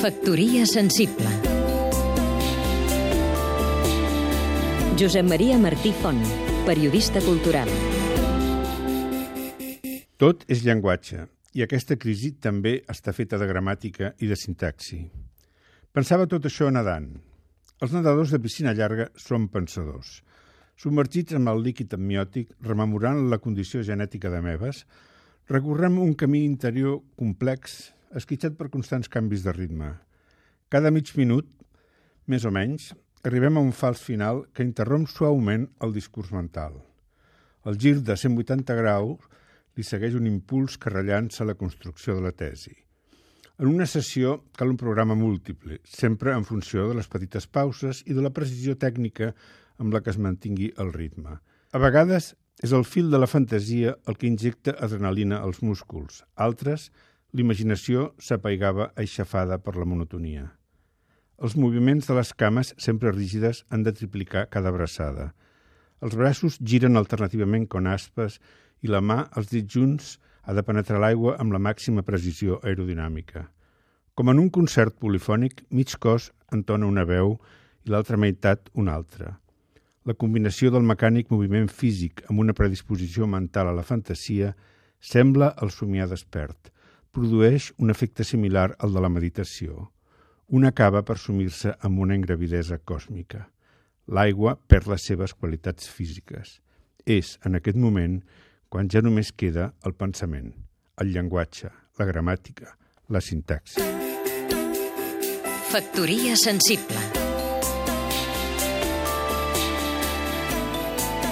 Factoria sensible Josep Maria Martí Font, periodista cultural. Tot és llenguatge, i aquesta crisi també està feta de gramàtica i de sintaxi. Pensava tot això nedant. Els nedadors de piscina llarga són pensadors. Submergits en el líquid amniòtic, rememorant la condició genètica de meves, recorrem un camí interior complex, esquitxat per constants canvis de ritme. Cada mig minut, més o menys, arribem a un fals final que interromp suaument el discurs mental. El gir de 180 graus li segueix un impuls que rellança la construcció de la tesi. En una sessió cal un programa múltiple, sempre en funció de les petites pauses i de la precisió tècnica amb la que es mantingui el ritme. A vegades és el fil de la fantasia el que injecta adrenalina als músculs. Altres, l'imaginació s'apaigava aixafada per la monotonia. Els moviments de les cames, sempre rígides, han de triplicar cada abraçada. Els braços giren alternativament con aspes i la mà, els dits junts, ha de penetrar l'aigua amb la màxima precisió aerodinàmica. Com en un concert polifònic, mig cos entona una veu i l'altra meitat una altra. La combinació del mecànic moviment físic amb una predisposició mental a la fantasia sembla el somiar despert. Produeix un efecte similar al de la meditació un acaba per sumir-se amb una ingravidesa còsmica. L'aigua perd les seves qualitats físiques. És, en aquest moment, quan ja només queda el pensament, el llenguatge, la gramàtica, la sintaxi. Factoria sensible